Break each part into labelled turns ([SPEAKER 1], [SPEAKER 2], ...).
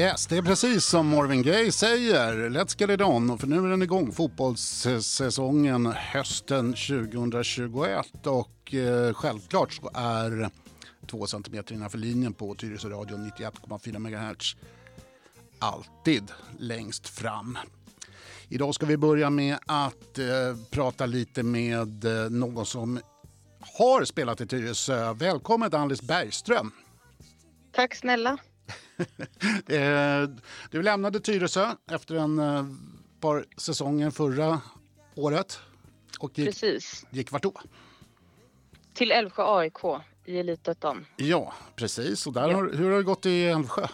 [SPEAKER 1] Yes, det är precis som Marvin Gaye säger. Let's get it on. För nu är den igång, fotbollssäsongen hösten 2021. Och eh, självklart så är två centimeter innanför linjen på Tyresö Radio 91,4 MHz alltid längst fram. Idag ska vi börja med att eh, prata lite med eh, någon som har spelat i Tyresö. Välkommen Alice Bergström.
[SPEAKER 2] Tack snälla.
[SPEAKER 1] Du lämnade Tyresö efter en eh, par säsonger förra året. Och gick,
[SPEAKER 2] Precis.
[SPEAKER 1] gick vart då?
[SPEAKER 2] Till Älvsjö AIK i Elitettan.
[SPEAKER 1] Ja, precis. Och där
[SPEAKER 2] Ja.
[SPEAKER 1] har, hur har det gått i Älvsjö?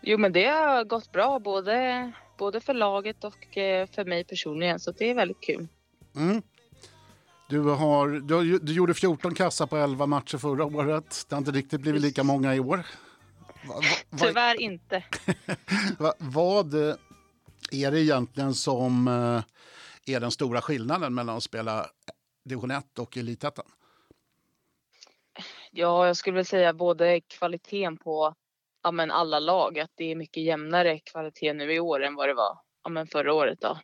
[SPEAKER 2] Jo men det har gått bra både, både för laget och eh, för mig personligen så det är väldigt kul.
[SPEAKER 1] Mm. Du, har, du, du gjorde 14 kassa på 11 matcher förra året. Det har inte riktigt blivit lika många i år. Va, va,
[SPEAKER 2] Tyvärr inte.
[SPEAKER 1] va, vad eh, är det egentligen som eh, är den stora skillnaden mellan att spela division 1 och elitettan?
[SPEAKER 2] Ja jag skulle säga både kvaliteten på ja, men alla lag att det är mycket jämnare kvalitet nu i år än vad det var ja, men förra året då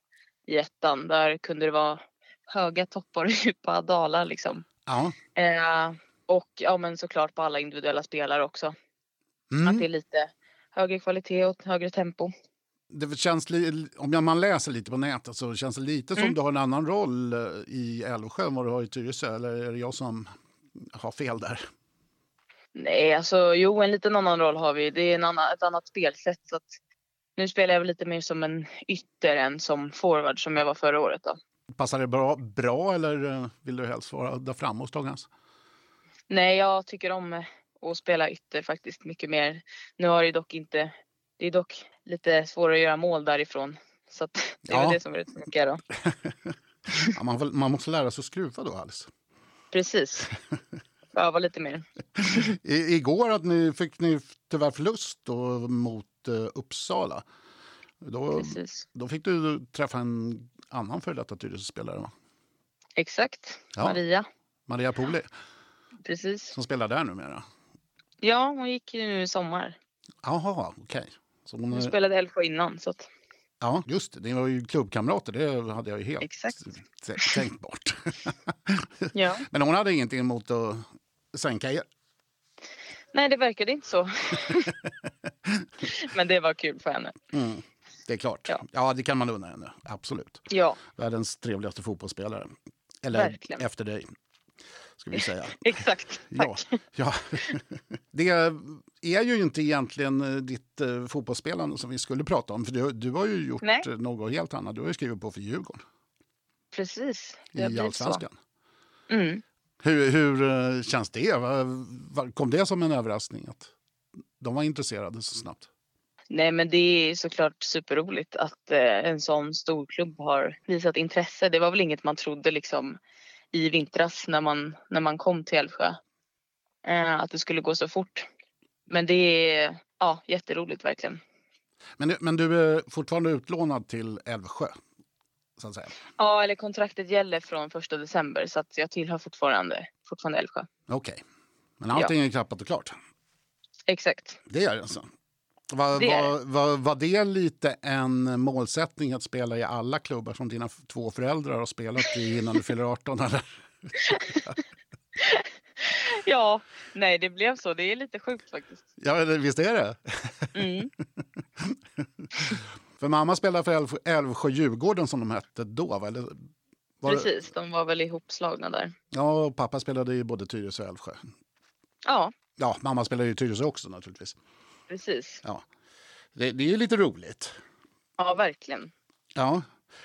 [SPEAKER 2] i ettan. Där kunde det vara höga toppar och djupa dalar liksom.
[SPEAKER 1] Ja.
[SPEAKER 2] Eh, och ja men såklart på alla individuella spelare också. Att
[SPEAKER 1] Mm.
[SPEAKER 2] det är lite högre kvalitet och högre tempo.
[SPEAKER 1] Det känns om man läser lite på nätet så känns det lite som
[SPEAKER 2] Mm.
[SPEAKER 1] du har en annan roll eh, i Älvsjö än vad du har i Tyresö. Eller är det jag som har fel där?
[SPEAKER 2] Nej, alltså jo, en liten annan roll har vi. Det är en annan, ett annat spelsätt. Så att nu spelar jag väl lite mer som en ytter än som forward som jag var förra året. Då.
[SPEAKER 1] Passar det bra, bra eller eh, vill du helst vara där framme hos Dagens?
[SPEAKER 2] Nej, jag tycker om att spela ytter faktiskt mycket mer. Nu har det dock inte, det är dock lite svårare att göra mål därifrån. Så det är
[SPEAKER 1] Ja.
[SPEAKER 2] väl det som är det då.
[SPEAKER 1] Ja, man, får- man måste lära sig att skruva då Alice.
[SPEAKER 2] Precis. Öva lite mer.
[SPEAKER 1] I, igår att ni, fick ni tyvärr förlust då mot eh, Uppsala. Då,
[SPEAKER 2] Precis.
[SPEAKER 1] då fick du träffa en annan före detta Tyresö-spelare va?
[SPEAKER 2] Exakt.
[SPEAKER 1] Ja.
[SPEAKER 2] Maria.
[SPEAKER 1] Maria Poli
[SPEAKER 2] Precis.
[SPEAKER 1] som spelar där numera.
[SPEAKER 2] Ja, hon gick ju nu i sommar.
[SPEAKER 1] Jaha, okej. Så hon,
[SPEAKER 2] Hon spelade Älvsjö innan. Så att,
[SPEAKER 1] Ja, just det. Ni var ju klubbkamrater. Det hade jag ju helt
[SPEAKER 2] Exakt.
[SPEAKER 1] tänkt bort.
[SPEAKER 2] ja.
[SPEAKER 1] Men hon hade ingenting emot att sänka er.
[SPEAKER 2] Nej, det verkade inte så. Men det var kul för henne.
[SPEAKER 1] Mm, det är klart. Ja.
[SPEAKER 2] Ja.
[SPEAKER 1] det kan man unna henne. Absolut.
[SPEAKER 2] Ja,
[SPEAKER 1] Världens trevligaste fotbollsspelare. Eller
[SPEAKER 2] Verkligen.
[SPEAKER 1] efter dig, ska vi säga.
[SPEAKER 2] exakt.
[SPEAKER 1] Ja,
[SPEAKER 2] Tack.
[SPEAKER 1] ja. Det är ju inte egentligen eh, ditt eh, fotbollsspelande som vi skulle prata om. För du, du har ju gjort
[SPEAKER 2] Nej.
[SPEAKER 1] eh, något helt annat. Du har ju skrivit på för Djurgården
[SPEAKER 2] Precis.
[SPEAKER 1] I. Allsvenskan.
[SPEAKER 2] Mm.
[SPEAKER 1] Hur, hur känns det? Kom det som en överraskning att de var intresserade så snabbt?
[SPEAKER 2] Nej, men det är såklart superroligt att en sån stor klubb har visat intresse. Det var väl inget man trodde liksom i vintras när man, när man kom till Älvsjö. Eh, att det skulle gå så fort. Men det är ja, jätteroligt verkligen.
[SPEAKER 1] Men, men du är fortfarande utlånad till Älvsjö? Så att säga.
[SPEAKER 2] Ja, eller kontraktet gäller från första december så att jag tillhör fortfarande, fortfarande Älvsjö.
[SPEAKER 1] Okej. Men allting är klappat och klart?
[SPEAKER 2] Exakt.
[SPEAKER 1] Det är det alltså? Var,
[SPEAKER 2] Det
[SPEAKER 1] var, var, var det lite en målsättning att spela i alla klubbar som dina två föräldrar har spelat i innan du fyller 18? Eller?
[SPEAKER 2] Ja, nej det blev så. Det är lite sjukt faktiskt.
[SPEAKER 1] Ja, visst är det?
[SPEAKER 2] Mm.
[SPEAKER 1] För mamma spelade för Älvsjö, Djurgården som de hette då, va? Eller, var
[SPEAKER 2] Precis, de var väl ihopslagna där.
[SPEAKER 1] Ja, och pappa spelade i både Tyresö och Älvsjö.
[SPEAKER 2] Ja,
[SPEAKER 1] Ja, mamma spelade i Tyresö också naturligtvis.
[SPEAKER 2] Precis.
[SPEAKER 1] Ja. Det, det är ju lite roligt.
[SPEAKER 2] Ja, verkligen.
[SPEAKER 1] Ja.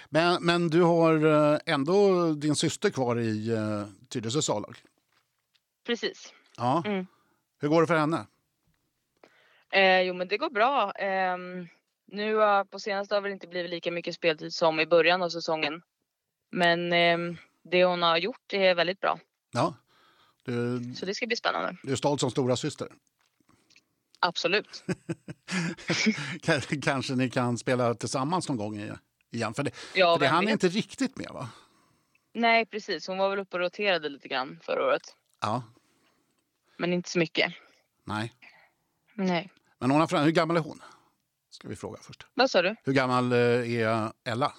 [SPEAKER 1] Men, men du har eh, ändå din syster kvar i uh, Tyresös A-lag?
[SPEAKER 2] Precis.
[SPEAKER 1] Ja.
[SPEAKER 2] Mm.
[SPEAKER 1] Hur går det för henne?
[SPEAKER 2] Eh, jo, men det går bra. Ehm, nu eh, på senaste har det inte blivit lika mycket speltid som i början av säsongen. Men ehm, det hon har gjort är väldigt bra.
[SPEAKER 1] Ja. Du,
[SPEAKER 2] Så det ska bli spännande.
[SPEAKER 1] du är stolt som stora syster.
[SPEAKER 2] Absolut.
[SPEAKER 1] Kanske ni kan spela tillsammans någon gång igen? För det,
[SPEAKER 2] Ja,
[SPEAKER 1] för det hann inte riktigt med va?
[SPEAKER 2] Nej, precis. Hon var väl uppe och roterade lite grann förra året.
[SPEAKER 1] Ja.
[SPEAKER 2] Men inte så mycket.
[SPEAKER 1] Nej.
[SPEAKER 2] Nej.
[SPEAKER 1] Men hon har, hur gammal är hon? Ska vi fråga först.
[SPEAKER 2] Vad sa du?
[SPEAKER 1] Hur gammal eh, är Ella?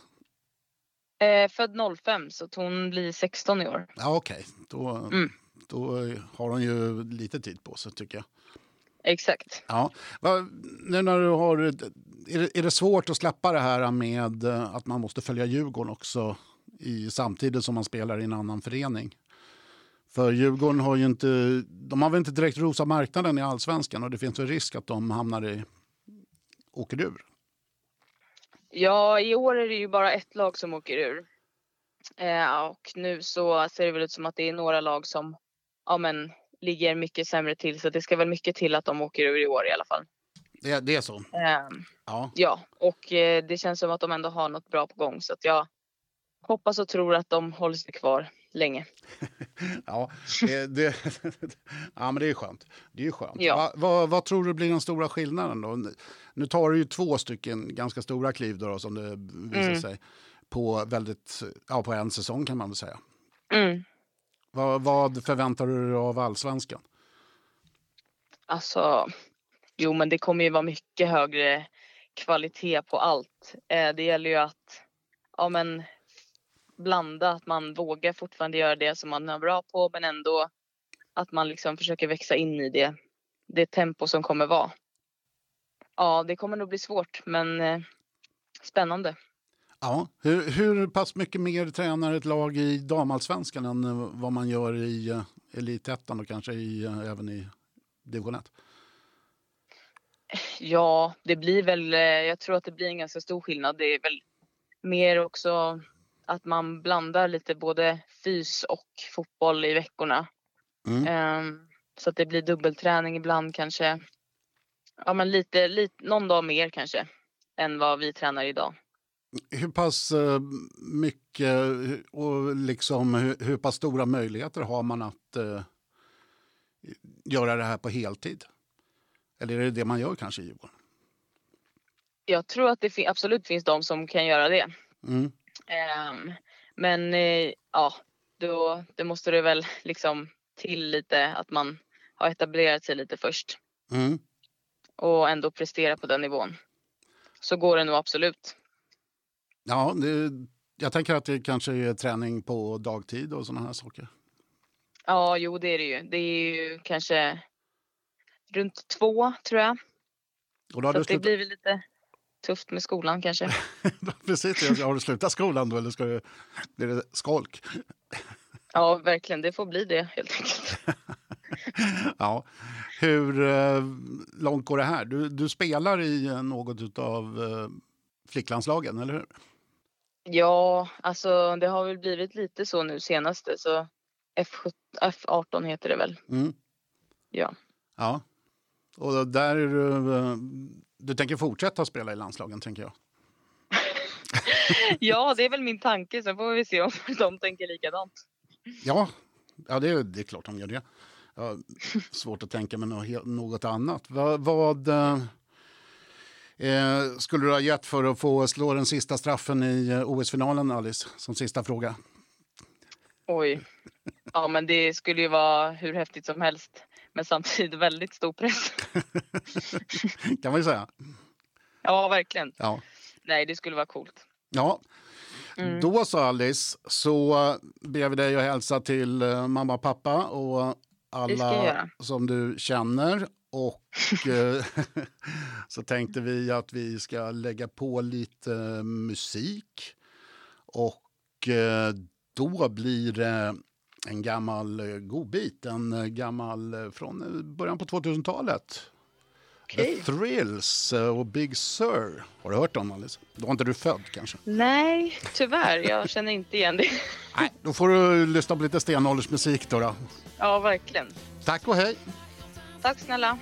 [SPEAKER 2] Eh, född 05 så hon blir 16 i år.
[SPEAKER 1] Ja, Okej, okay. då,
[SPEAKER 2] Mm.
[SPEAKER 1] då har hon ju lite tid på sig tycker jag.
[SPEAKER 2] Exakt.
[SPEAKER 1] Ja. Va, nu när du har, är, det, är det svårt att släppa det här med eh, att man måste följa Djurgården också i, samtidigt som man spelar i en annan förening? För Djurgården har ju inte, de har väl inte direkt rosa marknaden i allsvenskan och det finns väl risk att de hamnar i, åker ur.
[SPEAKER 2] Ja, i år är det ju bara ett lag som åker ur. Eh, och nu så ser det väl ut som att det är några lag som ja, men, ligger mycket sämre till. Så det ska väl mycket till att de åker ur i år i alla fall.
[SPEAKER 1] Det, det är så?
[SPEAKER 2] Eh,
[SPEAKER 1] ja.
[SPEAKER 2] ja, och eh, det känns som att de ändå har något bra på gång. Så att jag hoppas och tror att de håller sig kvar länge.
[SPEAKER 1] ja, det, det, ja, men det är skönt. Det är skönt.
[SPEAKER 2] Ja.
[SPEAKER 1] Va, vad, vad tror du blir den stora skillnaden då? Nu tar du ju två stycken ganska stora kliv då, som det visar
[SPEAKER 2] Mm.
[SPEAKER 1] sig på, väldigt, ja, på en säsong kan man väl säga.
[SPEAKER 2] Mm.
[SPEAKER 1] Vad, vad förväntar du dig av allsvenskan?
[SPEAKER 2] Alltså, jo men det kommer ju vara mycket högre kvalitet på allt. Eh, det gäller ju att ja, men, blanda, att man vågar fortfarande göra det som man är bra på men ändå att man liksom försöker växa in i det, det tempo som kommer vara. Ja, det kommer nog bli svårt men eh, spännande.
[SPEAKER 1] Ja, hur, hur pass mycket mer tränar ett lag i damallsvenskan än eh, vad man gör i uh, elitettan och kanske i, eh, även i division 1?
[SPEAKER 2] Ja, det blir väl, jag tror att det blir en ganska stor skillnad. Det är väl mer också att man blandar lite både fys och fotboll i veckorna.
[SPEAKER 1] Mm.
[SPEAKER 2] Ehm, så att det blir dubbelträning ibland kanske. Ja, men lite, lite, någon dag mer kanske än vad vi tränar idag.
[SPEAKER 1] Hur pass eh, mycket och liksom hur, hur pass stora möjligheter har man att eh, göra det här på heltid? Eller är det det man gör kanske i Djurgården?
[SPEAKER 2] Jag tror att det fin- absolut finns de som kan göra det.
[SPEAKER 1] Mm.
[SPEAKER 2] Ehm, men eh, ja, då det måste det väl liksom till lite att man har etablerat sig lite först
[SPEAKER 1] Mm.
[SPEAKER 2] och ändå prestera på den nivån. Så går det nog absolut.
[SPEAKER 1] Ja, det, jag tänker att det kanske är träning på dagtid och sådana här saker.
[SPEAKER 2] Ja, jo det är det ju. Det är ju kanske runt två tror jag.
[SPEAKER 1] Och då
[SPEAKER 2] Så det
[SPEAKER 1] slutat,
[SPEAKER 2] blir väl lite tufft med skolan kanske.
[SPEAKER 1] precis, har du slutat skolan då eller ska du, blir det skolk?
[SPEAKER 2] Ja, verkligen. Det får bli det helt enkelt.
[SPEAKER 1] Ja. Hur eh, långt går det här? Du, du spelar i något av eh, flicklandslagen, eller hur?
[SPEAKER 2] Ja, alltså det har väl blivit lite så nu senaste. Så F17, F18 heter det väl.
[SPEAKER 1] Mm.
[SPEAKER 2] Ja.
[SPEAKER 1] Ja. Och där du, eh, du tänker fortsätta spela i landslagen, tänker jag.
[SPEAKER 2] ja, det är väl min tanke. Sen får vi se om de tänker likadant.
[SPEAKER 1] Ja, ja det, är, det är klart de gör det. Har svårt att tänka mig något, annat. Vad, vad eh, skulle du ha gett för att få slå den sista straffen i eh, OS-finalen, Alice? Som sista fråga.
[SPEAKER 2] Oj. Ja, men det skulle ju vara hur häftigt som helst. Men samtidigt väldigt stor press.
[SPEAKER 1] kan man ju säga.
[SPEAKER 2] Ja, verkligen.
[SPEAKER 1] Ja.
[SPEAKER 2] Nej, det skulle vara coolt.
[SPEAKER 1] Ja,
[SPEAKER 2] Mm.
[SPEAKER 1] då så Alice, så ber vi dig att hälsa till eh, mamma och pappa och alla som du känner. Och eh, så tänkte vi att vi ska lägga på lite musik. Och eh, då blir det en gammal godbit, en gammal eh, från början på 2000-talet.
[SPEAKER 2] Okej.
[SPEAKER 1] The Thrills eh, och Big Sur. Har du hört dem Alice? Då var inte du född kanske?
[SPEAKER 2] Nej, tyvärr. Jag känner inte igen det.
[SPEAKER 1] Nej, då får du lyssna på lite stenåldersmusik då, då.
[SPEAKER 2] Ja, verkligen.
[SPEAKER 1] Tack och hej!
[SPEAKER 2] Tack snälla.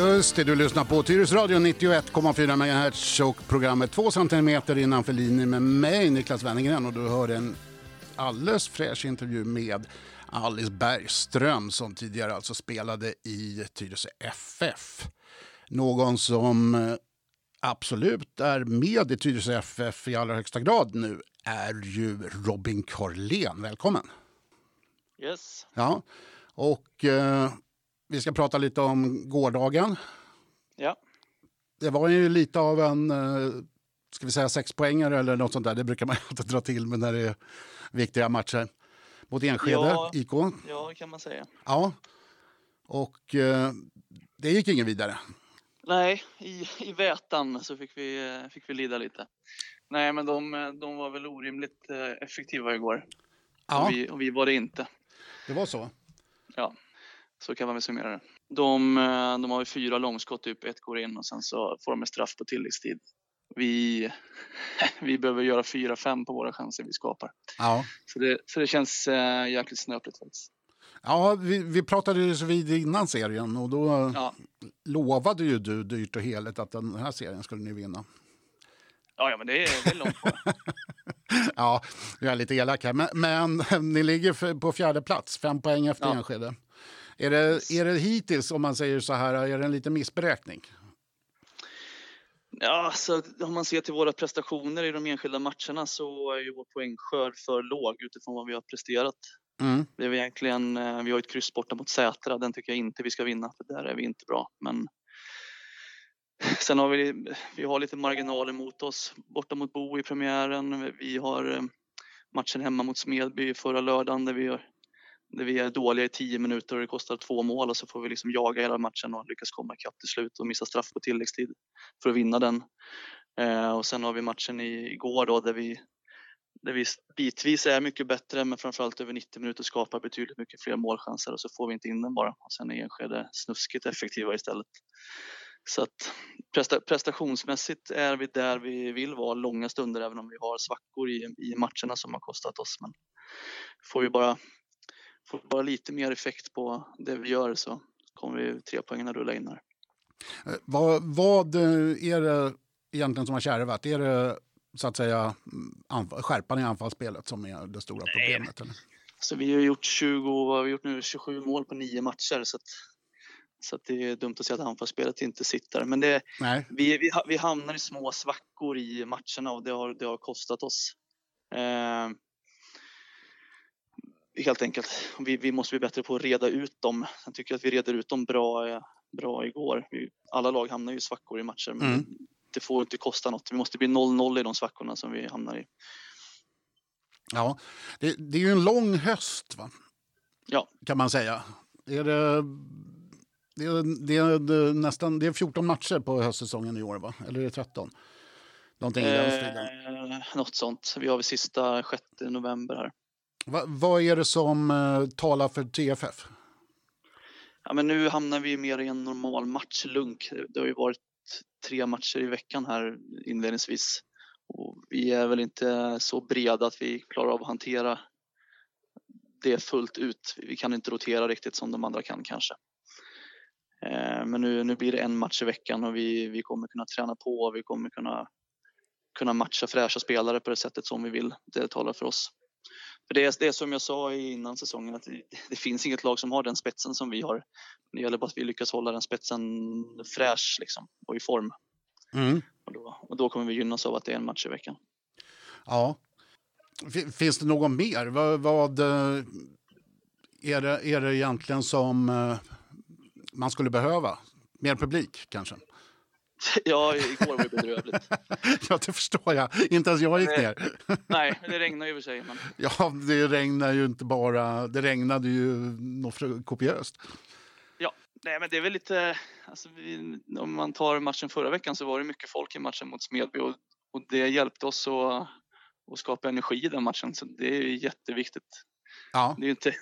[SPEAKER 3] Just
[SPEAKER 1] det, du lyssnar på Tyresradion 91,4 MHz och programmet 2 cm innanför linjen med mig, Niklas Wennergren. Och du hörde en alldeles fräsch intervju med Alice Bergström som tidigare alltså spelade i Tyresö FF. Någon som eh, absolut är med i Tyresö FF i allra högsta grad nu är ju Robin Corlén. Välkommen!
[SPEAKER 4] Yes.
[SPEAKER 1] Ja, och eh, vi ska prata lite om gårdagen.
[SPEAKER 4] Ja.
[SPEAKER 1] Det var ju lite av en, eh, ska vi säga sexpoängare eller något sånt där. Det brukar man inte dra till med när det är viktiga matcher. Mot Enskede,
[SPEAKER 4] Ja.
[SPEAKER 1] IK.
[SPEAKER 4] ja, det kan man säga.
[SPEAKER 1] Ja. Och eh, det gick ingen vidare.
[SPEAKER 4] Nej, i, i Vätan så fick vi, eh, fick vi lida lite. Nej, men de, de var väl orimligt effektiva igår.
[SPEAKER 1] Ja,
[SPEAKER 4] Och, vi, och vi var det inte.
[SPEAKER 1] det var så.
[SPEAKER 4] Ja, så kan man väl summera det. De, eh, de har ju fyra långskott, typ ett går in och sen så får de en straff på tilläggstid. Vi, vi behöver göra fyra, fem på våra chanser vi skapar.
[SPEAKER 1] Ja,
[SPEAKER 4] Så det, så det känns eh, jäkligt snöpligt faktiskt.
[SPEAKER 1] ja vi, vi pratade ju så vid innan serien och då
[SPEAKER 4] Ja.
[SPEAKER 1] lovade ju du dyrt och heligt att den här serien skulle ni vinna.
[SPEAKER 4] Ja, ja men det är, det är långt kvar.
[SPEAKER 1] Ja, jag är lite elak här. Men, men ni ligger på fjärde plats, fem poäng efter
[SPEAKER 4] Ja.
[SPEAKER 1] Enskede. Är det, är det hittills, om man säger så här, är det en liten missberäkning?
[SPEAKER 4] Ja, så om man ser till våra prestationer i de enskilda matcherna så är ju vår poängskörd för låg utifrån vad vi har presterat.
[SPEAKER 1] Mm.
[SPEAKER 4] Det är egentligen, eh, vi har ett kryss borta mot Sätra, den tycker jag inte vi ska vinna för där är vi inte bra. Men sen har vi, vi har lite marginaler mot oss borta mot Bo i premiären. Vi har eh, matchen hemma mot Smedby förra lördagen där vi, när vi är dåliga i tio minuter och det kostar två mål och så får vi liksom jaga hela matchen och lyckas komma ikapp till slut och missa straff på tilläggstid för att vinna den. Eh, och sen har vi matchen igår då där vi, där vi bitvis är mycket bättre men framförallt över 90 minuter skapar betydligt mycket fler målchanser och så får vi inte in den bara. Och sen är Enskede snuskigt effektiva istället. Så att presta, prestationsmässigt är vi där vi vill vara långa stunder även om vi har svackor i, i matcherna som har kostat oss. Men får vi bara, får bara lite mer effekt på det vi gör så kommer vi tre poängen rulla in här.
[SPEAKER 1] Eh, Vad, vad eh, är det egentligen som har kärvat? Är det så att säga mm, skärpan i anfallsspelet som är det stora problemet? Eller?
[SPEAKER 4] Så vi har gjort 20, vad har vi gjort nu 27 mål på nio matcher så att, så att det är dumt att säga att anfallsspelet inte sitter. Men det,
[SPEAKER 1] Nej.
[SPEAKER 4] vi, vi, vi hamnar i små svackor i matcherna och det har, det har kostat oss. Eh, helt enkelt. Vi, vi måste bli bättre på att reda ut dem. Jag tycker att vi reder ut dem bra, bra igår. Vi, alla lag hamnar ju i svackor i matcher men
[SPEAKER 1] Mm.
[SPEAKER 4] det får inte kosta något. Vi måste bli 0-0 i de svackorna som vi hamnar i.
[SPEAKER 1] Ja, det, det är ju en lång höst, va?
[SPEAKER 4] Ja.
[SPEAKER 1] kan man säga. Är det, det, är, det, är, det, är nästan, det är 14 matcher på höstsäsongen i år, va? eller är det 13? Någonting i den stilen.
[SPEAKER 4] Eh, något sånt. Vi har väl sista 6 november här.
[SPEAKER 1] Va, vad är det som eh, talar för TFF?
[SPEAKER 4] Ja, men nu hamnar vi mer i en normal matchlunk. Det har ju varit tre matcher i veckan här inledningsvis. Och vi är väl inte så breda att vi klarar av att hantera det fullt ut. Vi kan inte rotera riktigt som de andra kan kanske. Eh, men nu, nu blir det en match i veckan och vi, vi kommer kunna träna på och vi kommer kunna, kunna matcha fräscha spelare på det sättet som vi vill. Det talar för oss. För det, är, det är som jag sa innan säsongen att det, det finns inget lag som har den spetsen som vi har. Det gäller bara att vi lyckas hålla den spetsen fräsch liksom, och i form.
[SPEAKER 1] Mm.
[SPEAKER 4] Och då, och då kommer vi gynnas av att det är en match i veckan.
[SPEAKER 1] Ja. Finns det någon mer? Vad, vad eh, är, det, är det egentligen som eh, man skulle behöva? Mer publik kanske?
[SPEAKER 4] Ja, igår var det bedrövligt.
[SPEAKER 1] ja, det förstår jag. Inte ens jag gick ner.
[SPEAKER 4] Nej, men det regnar ju i och för sig. Men...
[SPEAKER 1] Ja, det regnar ju inte bara. Det regnade ju något kopiöst.
[SPEAKER 4] Ja, nej, men det är väl lite... Alltså, vi, om man tar matchen förra veckan så var det mycket folk i matchen mot Smedby och, och det hjälpte oss att, att skapa energi i den matchen. Så det är ju jätteviktigt.
[SPEAKER 1] Ja,
[SPEAKER 4] Det är inte,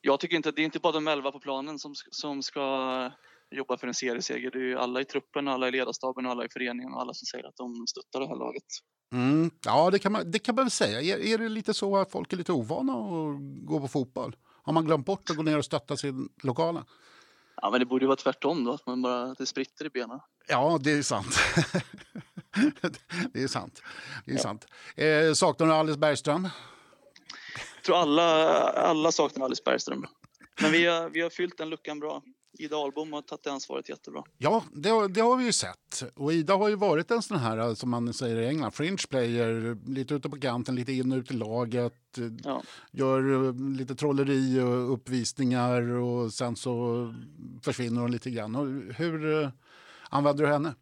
[SPEAKER 4] jag tycker inte att det är inte bara de elva på planen som, som ska jobba för en serieseger. Det är ju alla i truppen, alla i ledarstaben alla i föreningen och alla som säger att de stöttar det här laget.
[SPEAKER 1] mm. ja det, kan man, det kan man väl säga. Är, är det lite så att folk är lite ovana att gå på fotboll? Har man glömt bort att gå ner och stötta sin lokala?
[SPEAKER 4] Ja, men det borde ju vara tvärtom då, att man bara det spritter i benen.
[SPEAKER 1] Ja, det är sant. det är sant. Det är sant. Eh, saknar du Alice Bergström?
[SPEAKER 4] Jag tror alla, alla saknar Alice Bergström. Men vi har, vi har fyllt den luckan bra. Ida Ahlbom har tagit det ansvaret jättebra.
[SPEAKER 1] Ja, det, har- det har vi ju sett. Och Ida har ju varit en sån här, som man säger i England, fringe player. Lite ute på kanten, lite in och ut i laget.
[SPEAKER 4] Ja.
[SPEAKER 1] Gör eh, lite trolleri och uppvisningar och sen så försvinner hon lite grann. Och hur eh, använder du henne?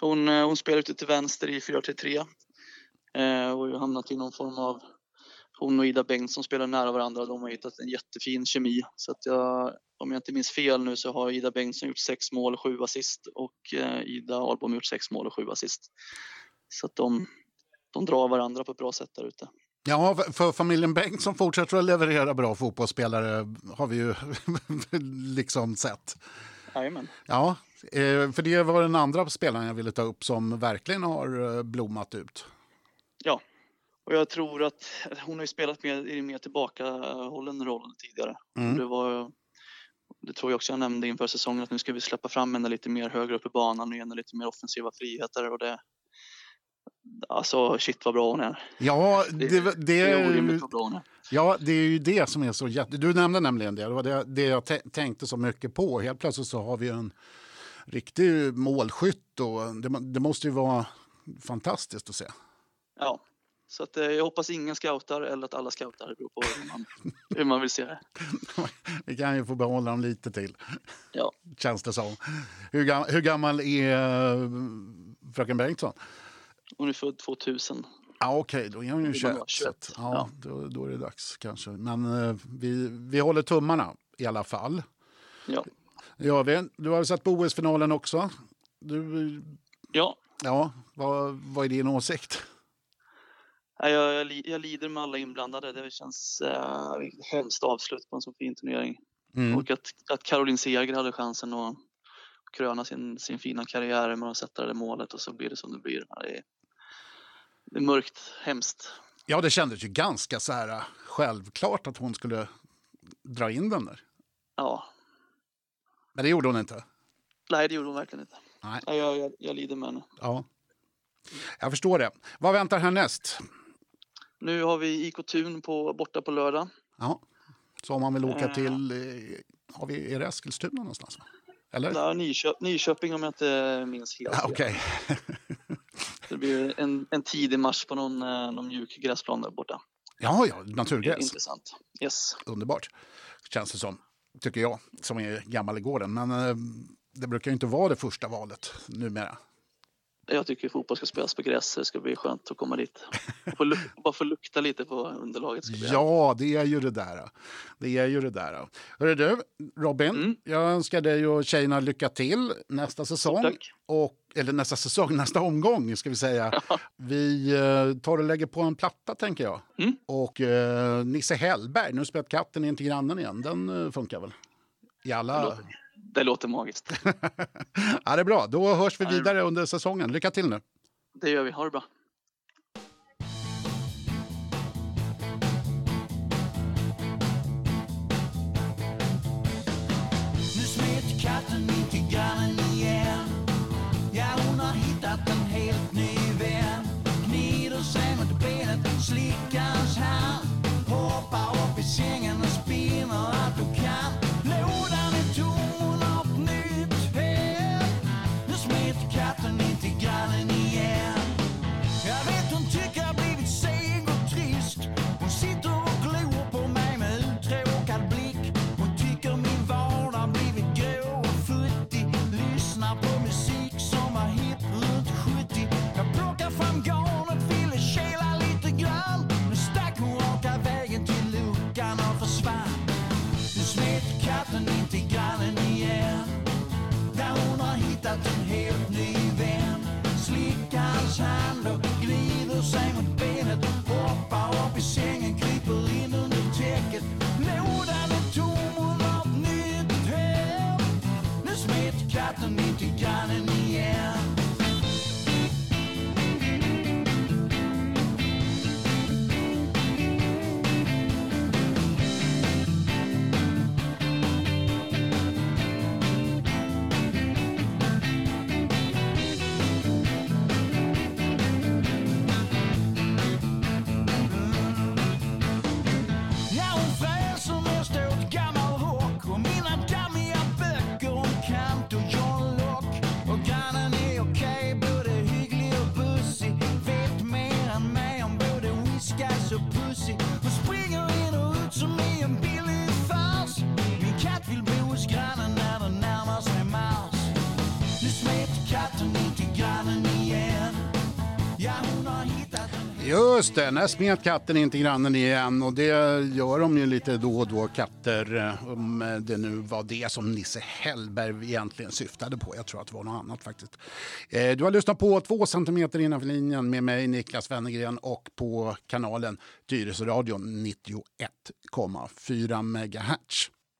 [SPEAKER 4] Hon, eh, hon spelar ute till vänster i 4-3-3 eh, och har hamnat i någon form av... Hon och Ida Bengtsson spelar nära varandra. De har hittat en jättefin kemi. Så att jag, om jag inte minns fel nu så har Ida Bengtsson gjort sex mål och sju assist och eh, Ida Ahlbom gjort sex mål och sju assist. Så att de, de drar varandra på ett bra sätt där ute.
[SPEAKER 1] Ja, för- för familjen Bengtsson fortsätter att leverera bra fotbollsspelare har vi ju liksom sett.
[SPEAKER 4] Jajamän.
[SPEAKER 1] Ja, eh, för det var den andra spelaren jag ville ta upp som verkligen har eh, blommat ut.
[SPEAKER 4] Och jag tror att hon har ju spelat mer, i mer tillbakahållen roll tidigare.
[SPEAKER 1] Mm.
[SPEAKER 4] Det, var, det tror jag också jag nämnde inför säsongen att nu ska vi släppa fram henne lite mer högre upp i banan och ge henne lite mer offensiva friheter. Och det, alltså shit vad bra hon är.
[SPEAKER 1] Ja,
[SPEAKER 4] Det,
[SPEAKER 1] det, det,
[SPEAKER 4] det är orimligt vad bra hon är.
[SPEAKER 1] ja, det är ju det som är så jätte... Du nämnde nämligen det, det var det, det jag tä- tänkte så mycket på. Helt plötsligt så har vi en riktig målskytt och det, det måste ju vara fantastiskt att se.
[SPEAKER 4] Ja. Så att, eh, jag hoppas ingen scoutar eller att alla scoutar. Det beror på hur man, hur man vill se det.
[SPEAKER 1] Vi kan ju få behålla dem lite till,
[SPEAKER 4] Ja.
[SPEAKER 1] känns det som. Hur, gam, hur gammal är eh, fröken Bengtsson?
[SPEAKER 4] Hon är född 2000.
[SPEAKER 1] Ja, Okej, då är hon ju
[SPEAKER 4] Det
[SPEAKER 1] 21.
[SPEAKER 4] var
[SPEAKER 1] så att,
[SPEAKER 4] 21,
[SPEAKER 1] ja,
[SPEAKER 4] ja.
[SPEAKER 1] Då, då är det dags kanske. Men eh, vi, vi håller tummarna i alla fall.
[SPEAKER 4] Ja.
[SPEAKER 1] Vi. Du har sett på OS-finalen också. Du,
[SPEAKER 4] ja.
[SPEAKER 1] ja, vad, vad är din åsikt?
[SPEAKER 4] Jag, jag, jag lider med alla inblandade. Det känns eh, hemskt avslut på en så fin turnering.
[SPEAKER 1] Mm.
[SPEAKER 4] Och att, att Caroline Seger hade chansen att kröna sin, sin fina karriär med att sätta det målet och så blir det som det blir. Det är, det är mörkt, hemskt.
[SPEAKER 1] Ja, det kändes ju ganska så här självklart att hon skulle dra in den där.
[SPEAKER 4] Ja,
[SPEAKER 1] Men det gjorde hon inte.
[SPEAKER 4] nej det gjorde hon verkligen inte.
[SPEAKER 1] Nej.
[SPEAKER 4] Nej, jag, jag, jag lider med henne.
[SPEAKER 1] Ja. Jag förstår det. Vad väntar härnäst?
[SPEAKER 4] Nu har vi IK Tun på, borta på lördag.
[SPEAKER 1] Ja. Så om man vill åka
[SPEAKER 4] Eh.
[SPEAKER 1] till, eh, har vi, är det Eskilstuna någonstans? Eller?
[SPEAKER 4] Där, Nyköp, Nyköping om jag inte minns helt
[SPEAKER 1] Ja. Okej.
[SPEAKER 4] Det blir en, en tidig match på någon, eh, någon mjuk gräsplan där borta.
[SPEAKER 1] Ja, ja, naturgräs.
[SPEAKER 4] intressant. Yes.
[SPEAKER 1] Underbart, känns det som. Tycker jag, som är gammal i gården. Men det brukar ju inte vara det första valet numera.
[SPEAKER 5] Jag tycker fotboll ska spelas på gräs. Det ska bli skönt att komma dit. Få bara få lukta lite på underlaget. Ska bli
[SPEAKER 1] Ja, det är ju det där. Det är ju det där. Hörru du, Robin,
[SPEAKER 5] Mm.
[SPEAKER 1] jag önskar dig och tjejerna lycka till nästa säsong.
[SPEAKER 5] Tack.
[SPEAKER 1] Och, eller nästa säsong, nästa omgång ska vi säga. Vi eh, tar och lägger på en platta tänker jag.
[SPEAKER 5] Mm.
[SPEAKER 1] Och eh, Nisse Hellberg, nu spelat katten in till grannen igen, den eh, funkar väl? I alla...
[SPEAKER 5] låter, det låter magiskt.
[SPEAKER 1] ja, det är bra, då hörs vi vidare under säsongen. Lycka till nu!
[SPEAKER 5] Det gör vi. Ha det bra.
[SPEAKER 1] Just det, när smet katten in till grannen igen och det gör de ju lite då och då katter eh, om eh, det nu var det som Nisse Hellberg egentligen syftade på. Jag tror att det var något annat faktiskt. Eh, du har lyssnat på två centimeter innanför linjen med mig Niklas Wennergren och på kanalen Tyresöradion 91,4 megahertz.